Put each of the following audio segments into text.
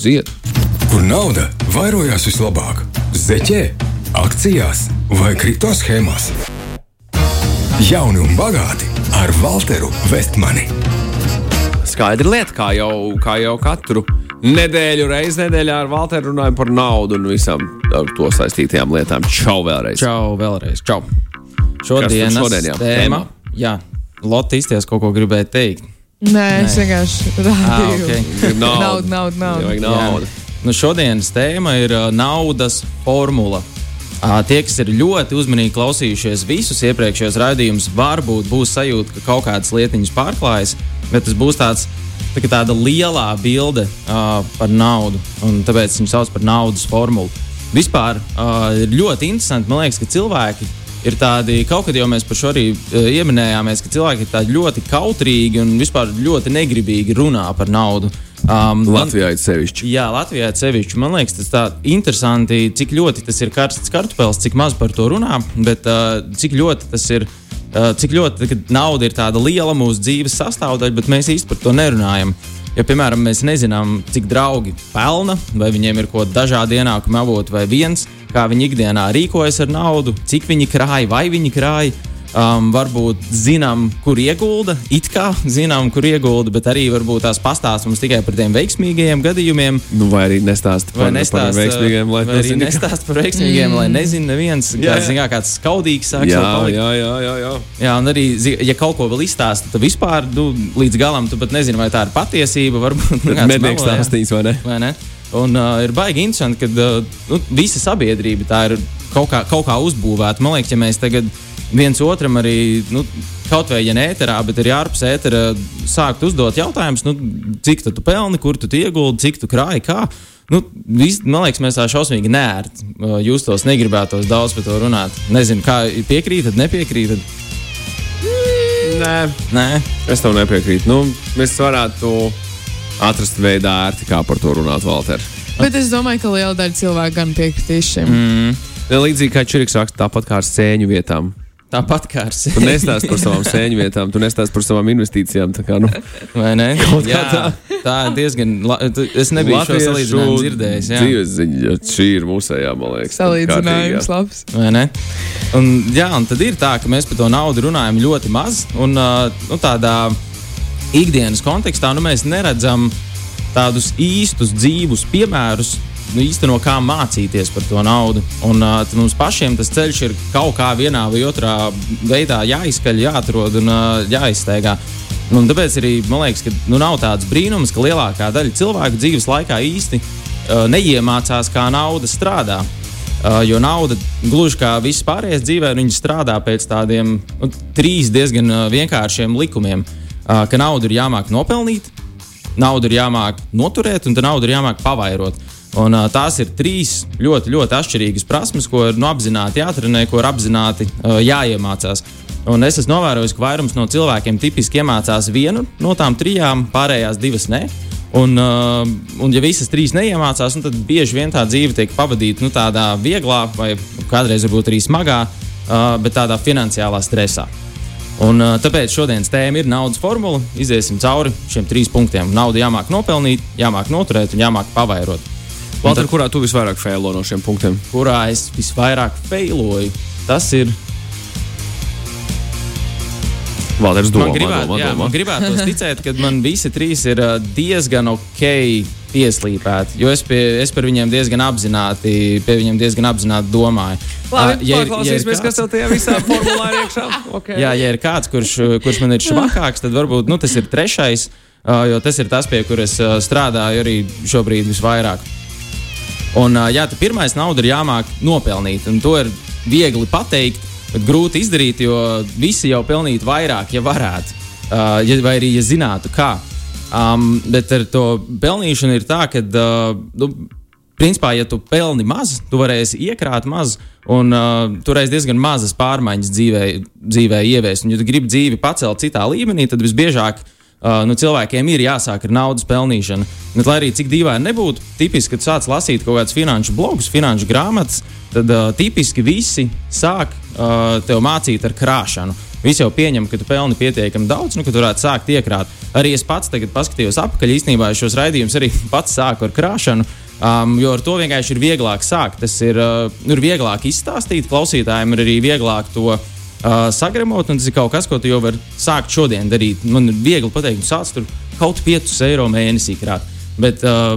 zied. Kur nauda vairojās vislabāk? Zeķē, akcijās vai kripto schēmās? Jauni un bagāti ar Walteru Vestmani. Skaidra lieta, kā jau, kā jau katru nedēļu reizē nedēļā ar Walteru runājam par naudu un visām ar to saistītajām lietām. Čau vēlreiz! Čau, vēlreiz. Čau. Šodienas tur šodien, jā? tēma. Jā, Lotte izties kaut ko gribēja teikt. Nē, es vienkārši Ah, naudu. Naudu, naudu, naudu. Vajag Jā. naudu. Nu, šodienas tēma ir uh, naudas formula. Uh, tie, kas ir ļoti uzmanīgi klausījušies visus iepriekšējos raidījumus, varbūt būs sajūta, ka kaut kādas lietiņas pārklājas, bet tas būs tāds. Tā tāda lielā bilde uh, par naudu, un tāpēc viņu sauc par naudas formulu. Vispār uh, ir ļoti interesanti. Man liekas, ka cilvēki ir tādi, kaut kad jau mēs par šo arī uh, ieminējāmies, ka cilvēki ir ļoti kautrīgi un vispār ļoti negribīgi runā par naudu. Um, Latvijā ir sevišķi. Jā, Latvijā sevišķi. Man liekas, tas tā interesanti, cik ļoti tas ir karsts kartupēlis, cik maz par to runā, bet uh, cik ļoti tas ir. Uh, cik ļoti nauda ir tāda liela mūsu dzīves sastāvdaļa, bet mēs īsti par to nerunājam. Ja, piemēram, mēs nezinām, cik draugi pelna, vai viņiem ir kaut kāda dažāda ienākuma avota, vai viens, kā viņi ikdienā rīkojas ar naudu, cik viņi krāj, vai viņi krāj. Um, varbūt zinām, kur iegulda, it kā zinām, kur iegulda, bet arī varbūt tās pastāstīs mums tikai par tiem veiksmīgajiem gadījumiem. Nu, vai arī nestāst par, nestāst par veiksmīgiem, lai kā- nestāst par veiksmīgiem, mm. lai nezina neviens, Jā, kāds, jā. kā, kāds skaudīgs sāks Jā, jā, jā, jā, jā. Jā, un arī, ja kaut ko vēl izstāsta, tad vispār nu, līdz galam tu pat nezini, vai tā ir patiesība. Varbūt nu, kāds Mednieks melo, jā. stāstījis, vai ne? Vai ne? Un uh, ir baigi interesanti, ka uh, nu, visa sabiedrība tā ir kaut kā, kaut kā uzbūvēta. Man liekas, ja mēs tagad viens otram arī, nu, kaut vai ja ne ēterā, bet arī ārpus ētera, sākt uzdot jautājumus, nu, cik tu pelni, kur tu ieguldi, cik tu krāji, kā. Nu, vis, man liekas, mēs tā šausmīgi nērti uh, justos, negribētos daudz par to runāt. Nezinu, kā piekrītat, nepiekrītat. Nē, Nē, es tev nepiekrītu. Nu, mēs varētu atrast veidā ērti, kā par to runāt, Valter. Bet es domāju, ka liela daļa cilvēku gan piekritīs šim. Mm. Līdzīgi kā Čiriks raksta, tāpat kā ar sēņu vietām. Tāpat kā ar Tu sevi. nestāst par savām sēņu vietām, tu nestāst par savām investīcijām. Tā kā, nu, Vai ne? Jā, tā. tā ir diezgan. la- tu- Es nebiju šo salīdzinājumu dzirdējis. Jā. Dzīves ziņa, šī ir mūsējā, man liekas. Salīdzinājums labs. Vai ne? Un, jā, un tad ir tā, ka mēs par to naudu runājam ļoti maz. Un nu, tādā ikdienas kontekstā nu, mēs neredzam tādus īstus dzīvus piemērus. Nu, īsti no kā mācīties par to naudu. Un uh, mums pašiem tas ceļš ir kaut kā vienā vai otrā veidā jāizskaļ, jāatrod un uh, jāizsteigā. Un tāpēc arī man liekas, ka nu, nav tāds brīnums, ka lielākā daļa cilvēku dzīves laikā īsti uh, neiemācās, kā nauda strādā. Uh, jo nauda, gluži kā viss pārējais dzīvē, viņa strādā pēc tādiem nu, trīs diezgan uh, vienkāršiem likumiem. Uh, ka naudu ir jāmāk nopelnīt, naudu ir jāmāk noturēt, un naudu ir jāmāk pavairot. Un, uh, tās ir trīs ļoti, ļoti atšķirīgas prasmes, ko ir nu, apzināti jātrenē, ko ir apzināti uh, jāiemācās. Un es esmu novērojis, ka vairums no cilvēkiem tipiski iemācās vienu no tām trijām, pārējās divas ne. Un, uh, un ja visas trīs neiemācās, nu, tad bieži vien tā dzīve tiek pavadīta nu, tādā vieglā, vai kādreiz varbūt arī smagā, uh, bet tādā finansiālā stresā. Un, uh, tāpēc šodienas tēma ir naudas formula. Iziesim cauri šiem trīs punktiem. Naudu jāmāk nopelnīt, jāmāk noturēt un jāmāk pavairot. Valter, kurā tu visvairāk fēlo no šiem punktiem? Kurā es visvairāk failoju, tas ir. Valters domā, man gribētu, domā, jā, domā. man gribētu ticēt, ka man visi trīs ir diezgan ok pieslīpēti. Jo es, pie, es par viņiem diezgan apzināti, pie viņiem diezgan apzināti domāju. Labi, ja ir- ja ir paklausīsimies, kāds- kas tev tajā visā formulā ir iekšā. Okay. Jā, ja ir kāds, kurš, kurš man ir švakāks, tad varbūt nu, tas ir trešais, jo tas ir tas, pie kuras strādāju arī šobrīd visvairāk. Un, jā, tā pirmais nauda ir jāmāk nopelnīt, un to ir viegli pateikt, bet grūti izdarīt, jo visi jau pelnītu vairāk, ja varētu, uh, ja, vai arī ja zinātu, kā. Um, bet ar to pelnīšanu ir tā, ka, uh, nu, principā, ja tu pelni maz, tu varēsi iekrāt maz, un uh, tu varēsi diezgan mazas pārmaiņas dzīvē, dzīvē ieviest. Un, ja tu gribi dzīvi pacelt citā līmenī, tad visbiežāk uh, nu, cilvēkiem ir jāsāk ar naudas pelnīšanu. Bet, lai arī cik dīvaini nebūtu, tipiski, kad sāc lasīt kaut kādus finanšu blogus, finanšu grāmatas, tad uh, tipiski visi sāk uh, tev mācīt ar krāšanu. visi jau pieņem, ka tu pelni pietiekami daudz, nu, ka tu varētu sākt iekrāt. Arī es pats tagad paskatījos apakaļ, īstenībā šos raidījumus arī pats sāku ar krāšanu. Um, jo ar to vienkārši ir vieglāk sākt. Tas ir, uh, ir vieglāk izstāstīt klausītājiem, ir arī vieglāk to uh, sagremot. Tas ir kaut kas, ko tu jau vari sākt šodien darīt. Man ir viegli pateikt, sāc tur kaut 5 eiro mēnesī krāt. Bet, uh,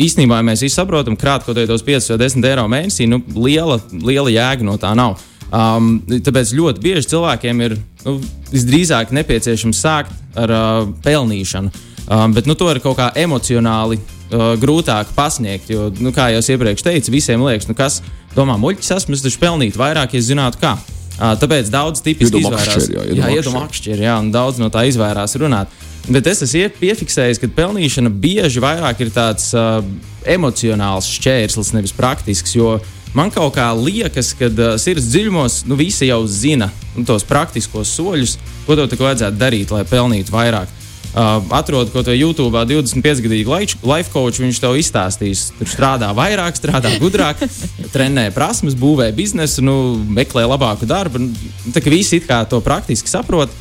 īstenībā, ja mēs visi saprotam, krāt kaut kādos 5 vai 10 eiro mēnesī, nu, liela, liela jēga no tā nav. Um, tāpēc ļoti bieži cilvēkiem ir nu, visdrīzāk nepieciešams sākt ar uh, pelnīšanu. Um, bet nu, to ir kaut kā emocionāli uh, grūtāk pasniegt. Jo, nu, kā jau iepriekš teicu, visiem liekas, nu, kas domā, muļķis esmu, es taču pelnītu vairāk, ja zinātu, kā. Uh, tāpēc daudz tipiski izvairās. akšķeri, jā, jā, iedomā akšķeri, jā, un daudz no tā izvairās runāt. Bet es esmu ie- piefiksējis, ka pelnīšana bieži vairāk ir tāds uh, emocionāls šķērslis, nevis praktisks. Jo man kaut kā liekas, ka uh, sirds dziļumos nu, visi jau zina nu, tos praktiskos soļus, ko tev tik vajadzētu darīt, lai pelnītu vairāk. Uh, atrod kaut ko YouTube, 25-gadīgu life coach, viņš tev izstāstīs. Tur strādā vairāk, strādā gudrāk, trenē prasmes, būvē biznesu, nu, meklē labāku darbu. Nu, Tā kā visi it kā to praktiski saprot.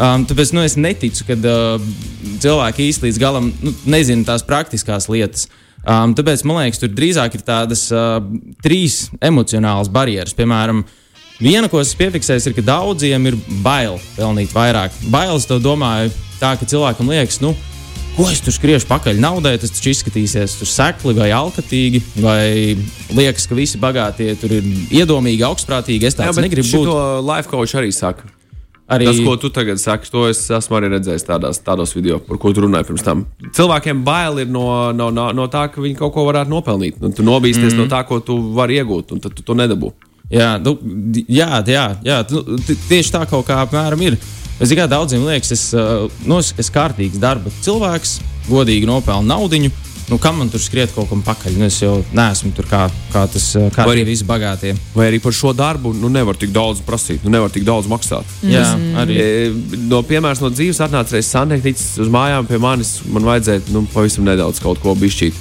Um, tāpēc nu, es neticu, ka uh, cilvēki īsti līdz galam nu, nezina tās praktiskās lietas. Um, tāpēc man liekas, tur drīzāk ir tādas uh, trīs emocionālas barjeras. Piemēram, viena, ko es piefiksēju, ir, ka daudziem ir bail pelnīt vairāk. Bailes, to domāju, tā ka cilvēkam liekas, nu, ko es tur skriešu pakaļ naudai, tas taču izskatīsies tur sekli vai alkatīgi, vai liekas, ka visi bagātie tur ir iedomīgi, augstprātīgi. Es tāds negribu būt. To life coach arī saka. Arī Tas, ko tu tagad saki, to es esmu arī redzējis tādās, tādos video, par ko tu runāji pirms tam. Cilvēkiem bail ir no, no, no, no tā, ka viņi kaut ko varētu nopelnīt. Un tu nobīsties mm -hmm. no tā, ko tu vari iegūt, un tad tu to nedabū. Jā, nu, jā, jā, jā nu, tieši tā kaut kā apmēram ir. Es tikai daudziem liekas, es uh, nu, es esmu kārtīgs darba cilvēks, godīgi nopelnu naudu. Nu, kam man tur skriet kaut kam pakaļ? Nu, es jau neesmu tur kā, kā tas uh, kā Vai arī- visi bagātie. Vai arī par šo darbu nu, nevar tik daudz prasīt, nu, nevar tik daudz maksāt. Jā, arī. E, No piemēram, no dzīves atnāca reizes santehnicis uz mājām pie manis. Man vajadzēja nu, pavisam nedaudz kaut ko bišķīt.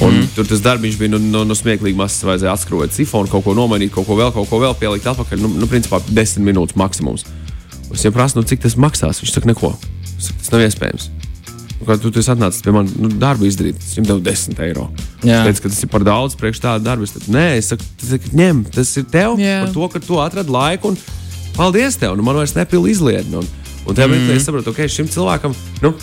Un mm. Tur tas darbs bija nu, no, no smieklīgi mazs. Vajadzēja atskrūvēt sifonu, kaut ko nomainīt, kaut ko vēl, kaut ko vēl pielikt atpakaļ. Nu, nu principā, desmit minūtes maksimums. Es viņam prasu, nu, cik tas maksās. Viņš saka, neko. Es saku, tas nav iespējams. Kad tu, esi atnācis pie manis, nu, darbu izdarīt, es viņam devu 10 eiro. Jā. Es teicu, ka tas ir par daudz priekš tādu darbu. Es teicu, nē, es saku, tas ņem, tas ir tev Jā. par to, ka tu atradi laiku. Un, paldies tev, nu, man vairs nepilna izlietne. Un, un tajā brīdī es saprotu, ka okay, šim cilvēkam, nu,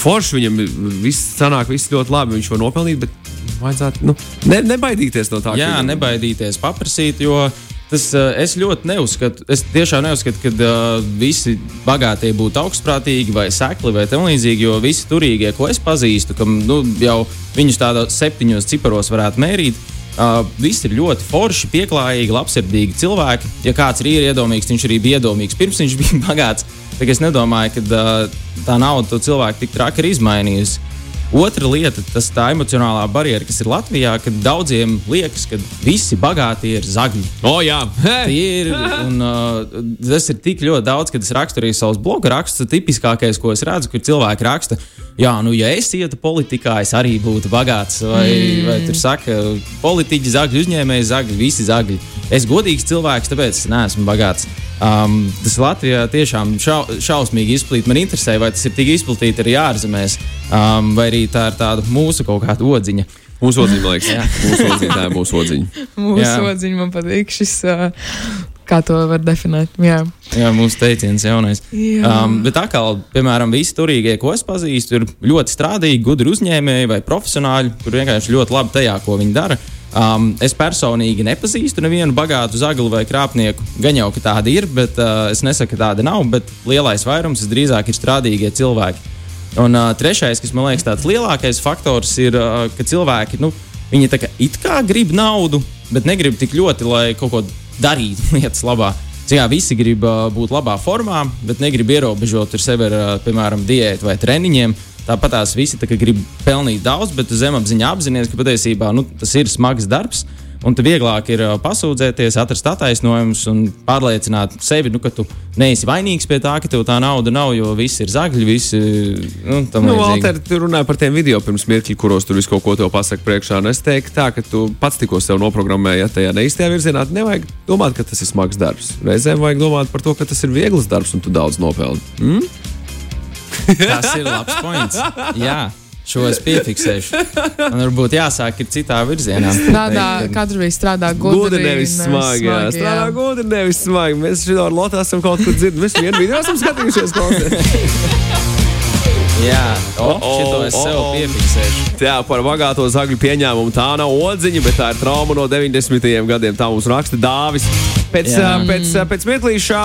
forši viņam viss sanāk, viss ļoti labi, viņš var nopelnīt, bet vajadzētu nu, ne, nebaidīties no tā. Jā, nebaidīties paprasīt, jo tas uh, es ļoti neuzskatu. Es tiešām neuzskatu, ka uh, visi bagātie būtu augstprātīgi vai sekli vai tam līdzīgi, jo visi turīgie, ko es pazīstu, kam nu, jau viņus tādos septiņos ciparos varētu mērīt. Uh, visi ir ļoti forši, pieklājīgi, labsirdīgi cilvēki. Ja kāds ir iedomīgs, viņš arī bija iedomīgs pirms viņš bija bagāts. Kā es nedomāju, ka uh, tā nauda to cilvēku tik traki ir izmainījusi. Otra lieta, tas tā emocionālā barjera, kas ir Latvijā, kad daudziem liekas, ka visi bagātie ir zagļi. O, jā, ir, un, uh, tas ir tik ļoti daudz, kad es rakstu arī savus bloga rakstus. Tipiskākais, ko es redzu, kur cilvēki raksta, jā, nu, ja es ietu politikā, es arī būtu bagāts. Vai, mm. vai tur saka, politiķi, zagļi, uzņēmēji, zagļi, visi zagļi. Es godīgs cilvēks, tāpēc es neesmu bagāts. Um, tas Latvijā tiešām šau, šausmīgi izplīt. Man interesē, vai tas ir tik izplatīti arī ārzemēs, um, vai arī tā ir tāda mūsu kaut kāda odziņa. mūsu odziņa, man liekas. mūsu odziņa, tā ir mūsu odziņa. Mūsu Jā. odziņa man patīk šis, uh, kā to var definēt. Jā. Jā, mūsu teiciens jaunais. Jā. Um, bet atkal, piemēram, visi turīgie, ko es pazīstu, ir ļoti strādīgi, gudri uzņēmēji vai profesionāļi, kur vienkārši ļoti labi tajā, ko viņi dara. Um, es personīgi nepazīstu nevienu bagātu zagli vai krāpnieku. Gan jau, ka tādi ir, bet uh, es nesaku, ka tādi nav. Bet lielais vairums drīzāk ir strādīgie cilvēki. Un uh, trešais, kas man liekas tāds lielākais faktors, ir, uh, ka cilvēki, nu, kā it kā grib naudu, bet negrib tik ļoti, lai kaut ko darītu lietas labā. Kā visi grib uh, būt labā formā, bet negrib ierobežot sevi ar, uh, piemēram, diētu vai treniņiem. Tāpat tās visi tā, grib pelnīt daudz, bet zemapziņā apzināties, ka patiesībā nu, tas ir smags darbs. Un tad vieglāk ir pasūdzēties, atrast attaisnojumus un pārliecināt sevi, nu, ka tu neesi vainīgs pie tā, ka tev tā nauda nav, jo viss ir zagļi, visi nu, tam Nu. Valter, tu runāji par tiem video pirms mirkļa, kuros tur visu kaut ko tev pasaka priekšā. Un es teiktu, tā, ka tu pats tikko sev noprogrammēji, ja tajā neīstajā virzienā, nevajag domāt, ka tas ir smags darbs. Reizēm vajag domāt par to, ka tas ir viegls darbs un tu daudz nopelni. Mm? Tas ir labs points. Jā. Šo es piefiksēšu. Man varbūt jāsāk ir citā virzienā. Strādā, katru reizi strādā gudri. Gudri nevis smagi. Jā, strādā gudri nevis smagi. Mēs šeit ar Lotu esam kaut kur dzirdējuši. Mēs vienu video esam skatījušies. Jā, o, O, o, šito es sev o, o. piefiksēšu. Jā, par bagāto zagļu pieņēmumu. Tā nav odziņa, bet tā ir trauma no 90. gadiem. Tā mums raksta Dāvis. Pēc, Jā. uh, pēc, uh, pēc mirklīšā.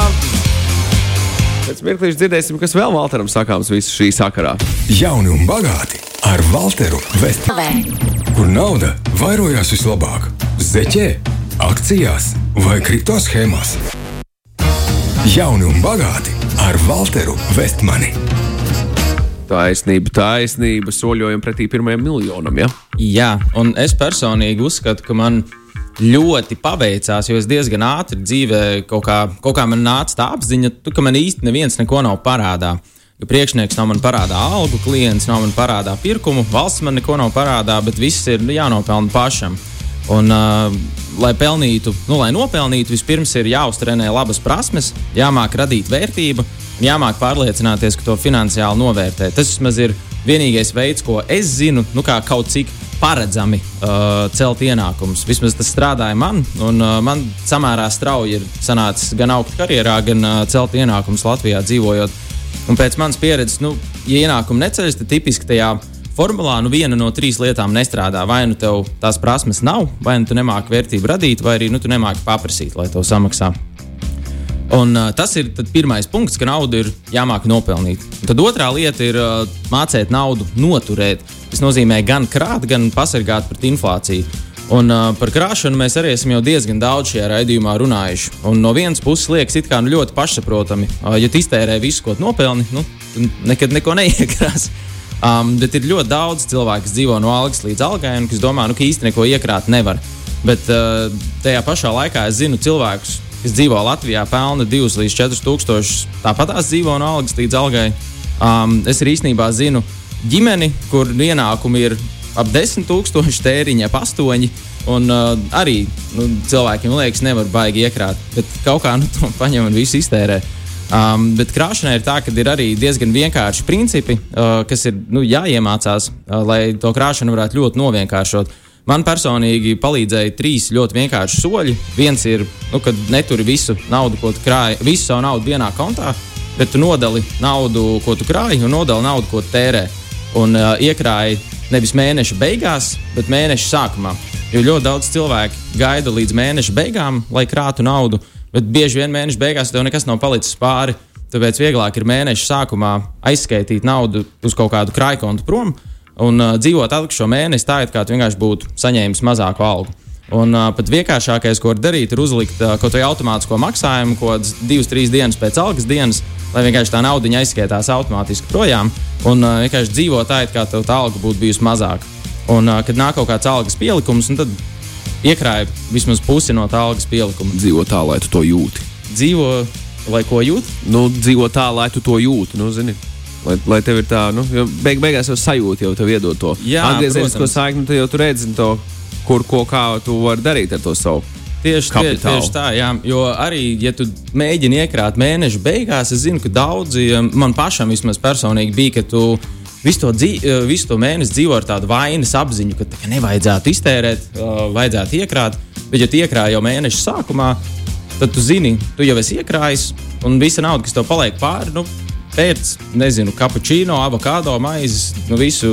Pēc mirklīša dzirdēsim, kas vēl Valteram sakāms visu šī sakarā. Jauni un bagāti ar Walteru Vestmani. Kur nauda vairojās vislabāk? Zeķē, akcijās vai kripto schēmās? Jauni un bagāti ar Walteru Vestmani. Taisnība, taisnība, soļojam pretī pirmajam miljonam. Ja? Jā, un es personīgi uzskatu, ka man ļoti paveicās, jo es diezgan ātri dzīvē kaut kā, kaut kā man nāca tā apziņa, tu, ka man īsti neviens neko nav parādā. Ka priekšnieks nav man parādā algu, klients nav man parādā pirkumu, valsts man neko nav parādā, bet viss ir jānopelna pašam. Un, uh, lai pelnītu, nu, lai nopelnītu, vispirms ir jāuztrenē labas prasmes, jāmāk radīt vērtību, jāmāk pārliecināties, ka to finansiāli novērtē. Tas vismaz ir vienīgais veids, ko es zinu, nu, kā kaut cik paredzami uh, celt ienākumus. Vismaz tas strādāja man, un uh, man samērā strauji ir sanācis gan augt karjerā, gan uh, celt ienākumus Latvijā dzīvojot. Un pēc manas pieredzes, nu, ja ienākumi neceļas, tad tipiski tajā formulā nu, viena no trīs lietām nestrādā. Vai nu tev tās prasmes nav, vai nu tu nemāki vērtību radīt, vai arī nu, tu nemāki paprasīt, lai tev samaksā. Un, uh, tas ir pirmais punkts, ka naudu ir jāmāk nopelnīt. Tad otrā lieta ir uh, mācīt naudu noturēt. Tas nozīmē gan krāt, gan pasargāt pret inflāciju. Un, uh, par krāšanu mēs arī esam jau diezgan daudz šajā raidījumā runājuši. Un no vienas puses liekas, it kā nu ļoti pašsaprotami, uh, ja iztērē visu, ko nopelni, nu, nekad neko neiekrās. Um, bet ir ļoti daudz cilvēku, kas dzīvo no algas līdz algai, un kas domā, nu, ka īsti neko iekrāt nevar. Bet uh, tajā pašā laikā es zinu cilvēkus, kas dzīvo Latvijā, pelna 2 līdz 4 tūkstošus. Tāpat tās dzīvo no algas līdz algai. Um, es arī īstenībā zinu ģimeni, kur ienākumi ir ap 10 tūkstoši tēriņa, ap 8. Un uh, arī nu, cilvēkiem liekas, nevar baigi iekrāt, bet kaut kā nu, to paņem un visu iztērē. Um, bet krāšanai ir tā, ka ir arī diezgan vienkārši principi, uh, kas ir nu, jāiemācās, uh, lai to krāšanu varētu ļoti novienkāršot. Man personīgi palīdzēja trīs ļoti vienkārši soļi. Viens ir, nu, kad neturi visu naudu, ko krāji, visu savu naudu vienā kontā, bet tu nodali naudu, ko tu krāji, un nodali naudu, ko tērē. Un uh, iekrāji nevis mēneša beigās, bet mēneša sākumā. Jo ļoti daudz cilvēku gaida līdz mēneša beigām, lai krātu naudu, bet bieži vien mēneša beigās tev nekas nav palicis pāri. Tāpēc vieglāk ir mēneša sākumā aizskaitīt naudu uz kaut kādu krājkontu prom un uh, dzīvot atlikušo mēnesi tā, it kā tu vienkārši būtu saņēmis mazāku algu. Un uh, pat vienkāršākais, ko var darīt, ir uzlikt uh, kaut kādu automātisko maksājumu, ko divas, trīs dienas pēc algas dienas, lai vienkārši tā nauda aizskaitās automātiski projām un uh, vienkārši dzīvo tā, it kā tev tā alga būtu bijusi mazāka. Un, uh, kad nāk kaut kāds algas pielikums, nu tad iekrāja vismaz pusi no tā algas pielikuma. Dzīvo tā, lai tu to jūti. Dzīvo, lai ko jūt, Nu, dzīvo tā, lai tu to jūti. Nu, zini. Lai, lai tev ir tā, nu, beig, beigās jau sajūta, jau tev iedod to atgriezenisko saikni, tad jau tu redzi to, kur, ko, kā tu vari darīt ar to savu. Tieši, tie, Kapitālu. tieši tā, jā. Jo arī, ja tu mēģini iekrāt mēneša beigās, es zinu, ka daudzi, man pašam vismaz personīgi bija, ka tu visu to, dzīv, visu to mēnesi dzīvo ar tādu vainas apziņu, ka tā, nevajadzētu iztērēt, uh, vajadzētu iekrāt. Bet, ja tu iekrāji jau mēneša sākumā, tad tu zini, tu jau esi iekrājis, un visa nauda, kas tev paliek pāri, nu, pēc, nezinu, kapučīno, avokado maizes, nu, visu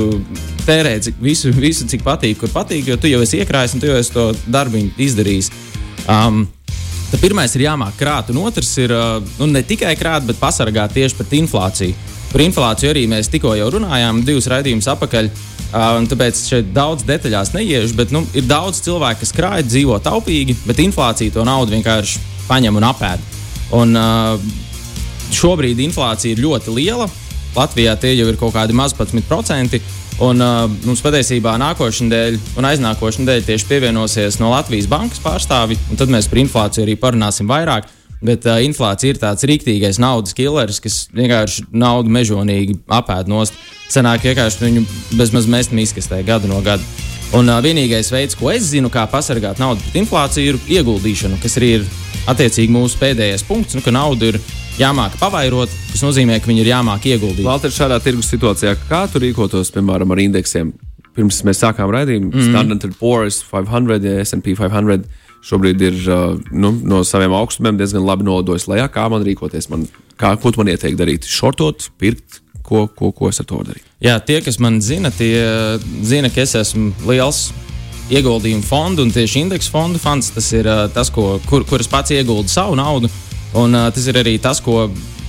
tērē, cik, visu, visu, cik patīk, kur patīk, jo tu jau esi iekrājis un tu jau esi to darbu izdarījis. Um, tad pirmais ir jāmāk krāt, un otrs ir uh, nu, ne tikai krāt, bet pasargāt tieši pret inflāciju. Par inflāciju arī mēs tikko jau runājām, divus raidījumus atpakaļ. Uh, tāpēc šeit daudz detaļās neiešu, bet nu, ir daudz cilvēku, kas krāj, dzīvo taupīgi, bet inflācija to naudu vienkārši paņem un apēd. Un, uh, šobrīd inflācija ir ļoti liela. Latvijā tie jau ir kaut kādi maz 11%. Un uh, mums patiesībā nākošais nedēļa un aiznākošais nedēļa tieši pievienosies no Latvijas bankas pārstāvi, un tad mēs par inflāciju arī parunāsim vairāk. Bet uh, inflācija ir tāds rīktīgais naudas killeris, kas vienkārši naudu mežonīgi apēd nost. Senāk vienkārši viņu bezmaz mēstam izkastē gadu no gada. Un uh, vienīgais veids, ko es zinu, kā pasargāt naudu pret inflāciju, ir ieguldīšana, kas arī ir attiecīgi mūsu pēdējais punkts, nu, ka naudu ir jāmāk pavairot, kas nozīmē, ka viņi ir jāmāk ieguldīt. Valter, šādā tirgus situācijā, kā tu rīkotos, piemēram, ar indeksiem? Pirms mēs sākām raidījumu, mm. Standard Poor's 500, ja SP 500 šobrīd ir nu, no saviem augstumiem diezgan labi nolidojis lejā. Kā man rīkoties? Man, kā, ko tu man ieteikt darīt? Šortot, pirkt, ko, ko, ko es ar to darītu? Jā, tie, kas man zina, tie zina, ka es esmu liels ieguldījumu fondu un tieši indeksu fondu fonds. Tas ir uh, tas, ko, kur, kur es pats ieguldu savu naudu. Un uh, tas ir arī tas, ko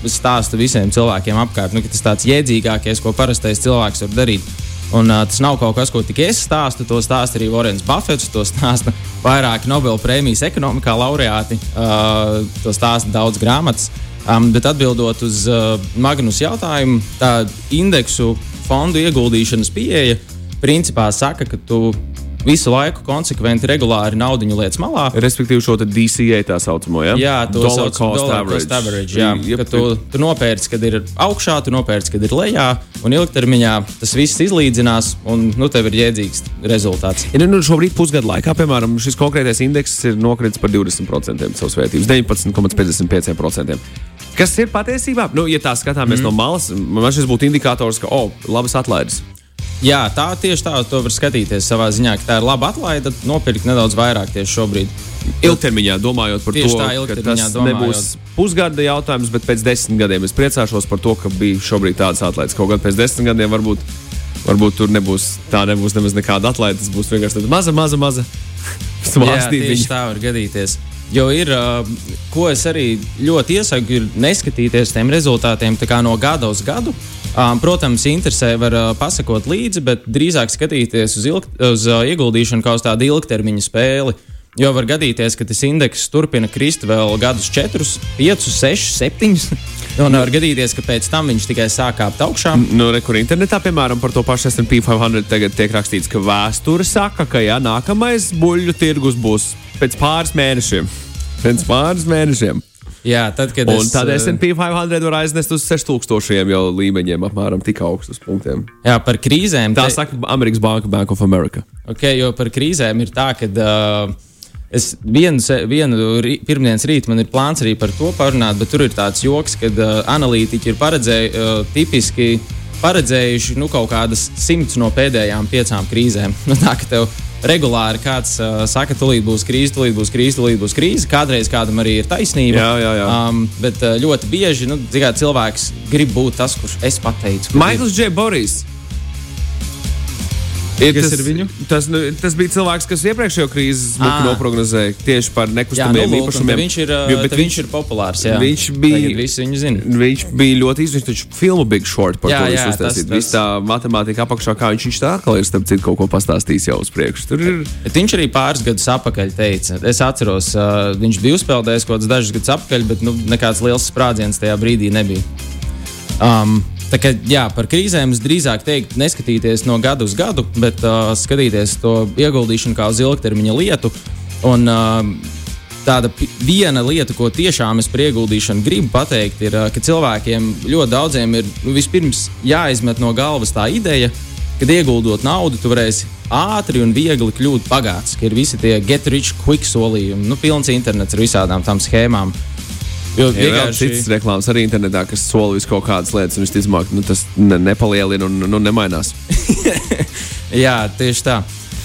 stāstu visiem cilvēkiem apkārt. Nu, tas ir tāds jēdzīgākais, ko parastais cilvēks var darīt. Un, uh, tas nav kaut kas, ko tikai es stāstu. To stāsta arī Vorens Buffets, to stāsta vairāki Nobel prēmijas ekonomikā laureāti, uh, to stāsta daudz grāmatas. Um, bet atbildot uz uh, Magnus jautājumu, tā indeksu fondu ieguldīšanas pieeja principā saka, ka tu visu laiku konsekventi, regulāri naudu lietas malā. Respektīvi, šo DCA tā saucamo, ja? jā, to Dollar sauc cost dollar average. cost average. Jā, Jep, ka tu, tu nopērci, kad ir augšā, tu nopērci, kad ir lejā, un ilgtermiņā tas viss izlīdzinās, un nu, tev ir jēdzīgs rezultāts. Ja, nu, šobrīd, pusgada laikā, piemēram, šis konkrētais indeks ir nokritis par 20% savas vērtības, 19,55%. Kas ir patiesībā? Nu, ja tā skatāmies mm. no malas, man šis būtu indikators, ka, oh, labas atlaides. Jā, tā tieši tā, to var skatīties savā ziņā, ka tā ir laba atlaide, nopirkt nedaudz vairāk tieši šobrīd. Ilgtermiņā domājot par Tieši to, tā, ka tas domājot. nebūs pusgada jautājums, bet pēc desmit gadiem es priecāšos par to, ka bija šobrīd tādas atlaides. Kaut gan pēc desmit gadiem varbūt, varbūt tur nebūs tā, nebūs nemaz nekāda atlaide. Tas būs vienkārši maza, maza, maza svārstība. tieši tā var gadīties. Jo ir, ko es arī ļoti iesaku, ir neskatīties tiem rezultātiem no gada uz gadu. Protams, interesē var pasakot līdzi, bet drīzāk skatīties uz, ilg, uz ieguldīšanu kā uz tādu ilgtermiņa spēli. Jo var gadīties, ka tas indeks turpina krist vēl gadus, 4, 5, 6, 7. Un var gadīties, ka pēc tam viņš tikai sāk kāpt augšā. Nu, re, kur internetā, piemēram, par to pašu SP 500 tagad tiek rakstīts, ka vēsture saka, ka jā, nākamais buļļu tirgus būs pēc pāris mēnešiem. Pēc pāris mēnešiem. Jā, tad, kad Un es, tad uh, SP 500 var aiznest uz 6000 jau līmeņiem, apmēram tik augstus punktiem. Jā, par krīzēm. Tā te- saka Amerikas Banka, Bank of America. Okay, jo par krīzēm ir tā, ka uh, es vienu, vienu rī, pirmdienas rītu man ir plāns arī par to parunāt, bet tur ir tāds joks, ka uh, analītiķi ir paredzējuši uh, tipiski. Paredzējuši nu, kaut kādas simts no pēdējām piecām krīzēm. Nu, tā tev regulāri kāds uh, saka, tūlīt būs krīze, tūlīt būs krīze, tūlīt būs krīze. Kādreiz kādam arī ir taisnība. Jā, jā, jā. Um, bet uh, ļoti bieži nu, cilvēks grib būt tas, kurš es pateicu. Maikls Dž. Borijs. Ir Kas tas, ir viņu? Tas, nu, tas bija cilvēks, kas iepriekšējo krīzi Ā. noprognozēja tieši par Jā, nu, nekustamiem lūk, īpašumiem. viņš ir, Jo, bet tad viņš ir populārs. Jā. viņš bija- viņu zina. Viņš bija ļoti īsts. Viņš filmu Big Short par Jā, to jā, uztaisīt. tas- Viss tā matemātika apakšā, kā viņš, viņš tā atkal ir starp citu kaut ko pastāstījis jau uz priekšu. Tur ir Bet viņš arī pāris gadus atpakaļ teica, es atceros, uh, viņš bija uzpeldējis kaut kādus dažus gadus atpakaļ, bet nu, nekāds liels sprādziens tajā brīdī nebija. Um, tā kā, jā, par krīzēm es drīzāk teiktu, neskatīties no gada uz gadu, bet uh, skatīties to ieguldīšanu kā uz ilgtermiņa lietu. Un, uh, Tāda viena lieta, ko tiešām es par ieguldīšanu gribu pateikt, ir, uh, ka cilvēkiem ļoti daudziem ir nu, vispirms jāizmet no galvas tā ideja, kad ieguldot naudu, tu varēsi ātri un viegli kļūt bagāts, ka ir visi tie get rich quick solījumi, nu, pilns internets ar visādām tām schēmām. Jo Ir vienkārši citas reklāmas arī internetā, kas sola visu kaut kādas lietas, un visticamāk, nu, tas ne, nepalielina un nu, nemainās. Jā, tieši tā.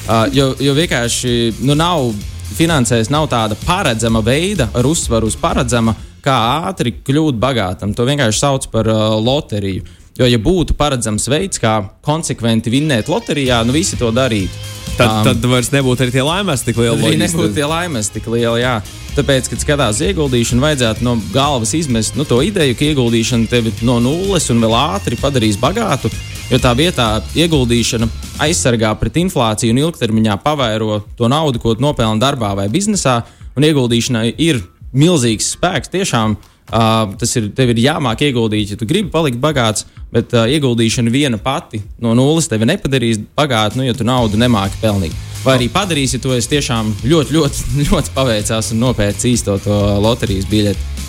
Uh, jo, jo vienkārši nu, nav finansēs, nav tāda paredzama veida, ar uzsvaru uz paredzama, kā ātri kļūt bagātam. To vienkārši sauc par uh, loteriju. Jo, ja būtu paredzams veids, kā konsekventi vinnēt loterijā, nu visi to darītu. Tad, Um, tad vairs nebūtu arī tie laimēs tik lieli. Arī nebūtu tie laimes tik lieli. Jā. Tāpēc, kad skatās ieguldīšanu, vajadzētu no galvas izmest nu, to ideju, ka ieguldīšana tevi no nulles un vēl ātri padarīs bagātu. Jo tā vietā ieguldīšana aizsargā pret inflāciju un ilgtermiņā pavairo to naudu, ko tu nopelni darbā vai biznesā. Un ieguldīšanai ir milzīgs spēks tiešām Uh, tas ir, tev ir jāmāk ieguldīt, ja tu gribi palikt bagāts, bet uh, ieguldīšana viena pati no nulles tevi nepadarīs bagātu, nu, ja tu naudu nemāki pelnīt. Vai arī padarīs, ja tu esi tiešām ļoti, ļoti, ļoti paveicās un nopērci īsto to loterijas biļeti.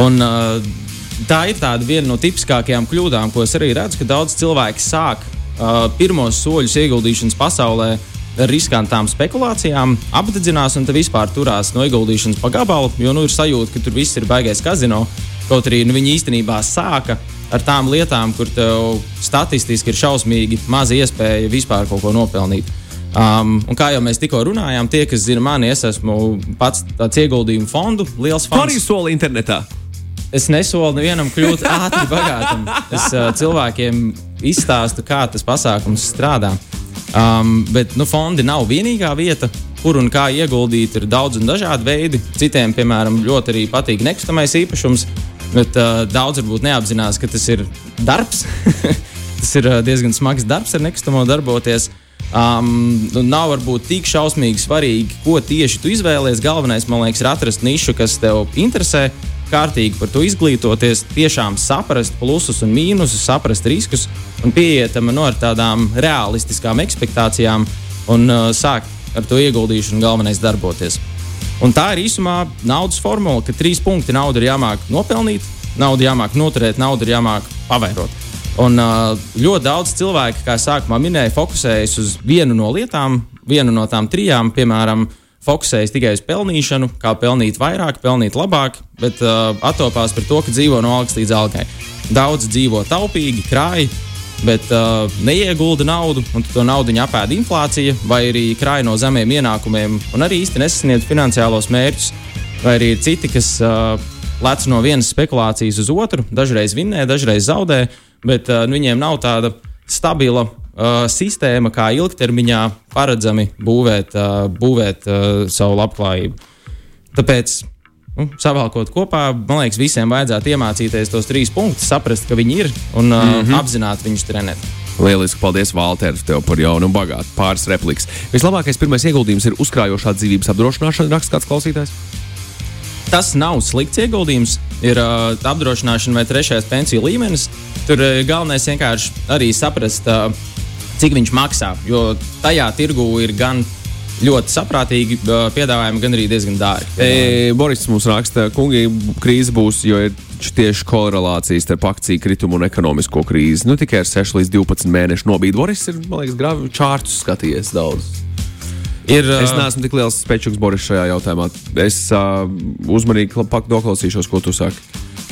Un, uh, tā ir viena no tipiskākajām kļūdām, ko es arī redzu, ka daudz cilvēku sāk uh, pirmos soļus ieguldīšanas pasaulē ar riskantām spekulācijām, apdedzinās un vispār turās no ieguldīšanas pa gabalu, jo nu, ir sajūta, ka tur viss ir baigais kazino. Kaut arī nu, viņi īstenībā sāka ar tām lietām, kur tev statistiski ir šausmīgi maza iespēja vispār kaut ko nopelnīt. Um, un kā jau mēs tikko runājām, tie, kas zina mani, es esmu pats tāds ieguldījumu fondu liels fans. Arī soli internetā. Es nesolu nevienam kļūt ātri bagātam. Es uh, cilvēkiem izstāstu, kā tas pasākums strādā. Um, bet nu, fondi nav vienīgā vieta, kur un kā ieguldīt. Ir daudz un dažādi veidi. Citiem, piemēram, ļoti arī patīk nekustamais īpašums, bet uh, daudz varbūt neapzinās, ka tas ir darbs. tas ir uh, diezgan smags darbs ar nekustamo darboties. Um, nu, nav varbūt tik šausmīgi svarīgi, ko tieši tu izvēlējies. Galvenais, man liekas, ir atrast nišu, kas tev interesē kārtīgi par to izglītoties, tiešām saprast plusus un mīnusus, saprast riskus un pieietam no nu, ar tādām realistiskām expectācijām un uh, sākt ar to ieguldīšanu galvenais darboties. Un tā ir īsumā naudas formula, ka trīs punkti naudu ir jāmāk nopelnīt, naudu jāmāk noturēt, naudu ir jāmāk pavairot. Un uh, ļoti daudz cilvēku, kā sākumā minēja, fokusējas uz vienu no lietām, vienu no tām trijām, piemēram, uh, fokusējas tikai uz pelnīšanu, kā pelnīt vairāk, pelnīt labāk, bet uh, attopās par to, ka dzīvo no algas līdz algai. Daudz dzīvo taupīgi, krāj, bet uh, neiegulda naudu, un to naudu apēda inflācija, vai arī krāj no zemiem ienākumiem, un arī īsti nesasniedz finansiālos mērķus, vai arī ir citi, kas uh, lec no vienas spekulācijas uz otru, dažreiz vinnē, dažreiz zaudē, bet uh, viņiem nav tāda stabila uh, sistēma, kā ilgtermiņā paredzami būvēt, uh, būvēt uh, savu labklājību. Tāpēc, nu, savalkot kopā, man liekas, visiem vajadzētu iemācīties tos trīs punktus, saprast, ka viņi ir un uh, mm -hmm. apzināti viņus trenēt. Lieliski, paldies, Valter, tev par jaunu un bagātu pāris repliks. Vislabākais pirmais ieguldījums ir uzkrājošā dzīvības apdrošināšana, raksta kāds klausītājs. Tas nav slikts ieguldījums, ir uh, apdrošināšana vai trešais pensiju līmenis. Tur uh, galvenais vienkārši arī saprast, uh, cik viņš maksā. Jo tajā tirgu ir gan ļoti saprātīgi piedāvājumi, gan arī diezgan dārgi. E, Boris mums raksta, ka kungi krīze būs, jo ir tieši korelācijas starp akciju kritumu un ekonomisko krīzi. Nu, tikai ar 6 līdz 12 mēnešu nobīdi. Boris ir, man liekas, gravi čārtus skatījies daudz. Ir, es neesmu tik liels spēcīgs Boris šajā jautājumā. Es uh, uzmanīgi noklausīšos, ko tu saki.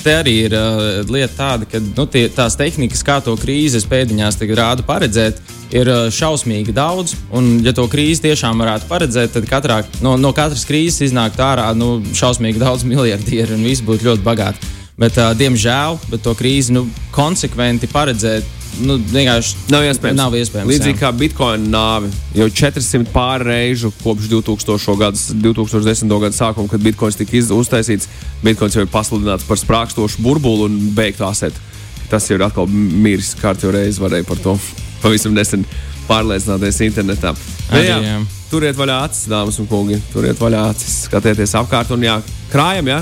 Te arī ir uh, lieta tāda, ka nu, tie, tās tehnikas, kā to krīzes pēdiņās rāda paredzēt, ir uh, šausmīgi daudz. Un, ja to krīzi tiešām varētu paredzēt, tad katrā, no, no katras krīzes iznākt ārā nu, šausmīgi daudz miljardieri un viss būtu ļoti bagāti. Bet, uh, diemžēl, bet to krīzi nu, konsekventi paredzēt nu, vienkārši nav iespējams. Nav iespējams Līdzīgi jā. kā Bitcoin nāve. Jau 400 pār reižu kopš 2000. Gada, 2010. gada sākuma, kad Bitcoins tika uztaisīts, Bitcoins jau ir pasludināts par sprākstošu burbuli un beigtu asetu. Tas jau ir atkal miris kārtīgi reizi varēja par to pavisam nesen pārliecināties internetā. Arī, jā, jā. Turiet vaļā acis, dāmas un kungi. Turiet vaļā acis, skatieties apkārt un jā, krājam, jā.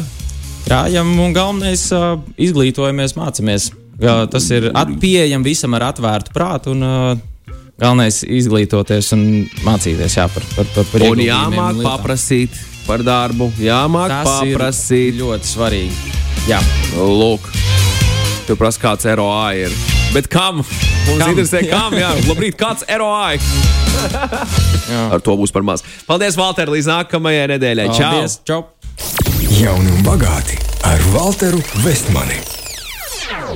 Krājam un galvenais uh, izglītojamies, mācāmies. Tas ir pieejams visam ar atvērtu prātu. Un, uh, galvenais ir izglītoties un mācīties jā, par, par, par, par un jāmāk paprasīt par darbu. Jāmāk Tas paprasīt. ļoti svarīgi. Jā. Lūk, tu prasa, kāds ROI ir. Bet kam? Mums kam? interesē, kam? Jā, labrīt, kāds ROI? Ar to būs par maz. Paldies, Valter, līdz nākamajai nedēļai. Paldies, čau! čau. Jauni un bagāti ar Walteru Vestmani.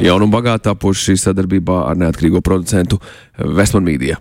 Jaunu un bagātu tapuši sadarbībā ar neatkarīgo producentu Vestman Media.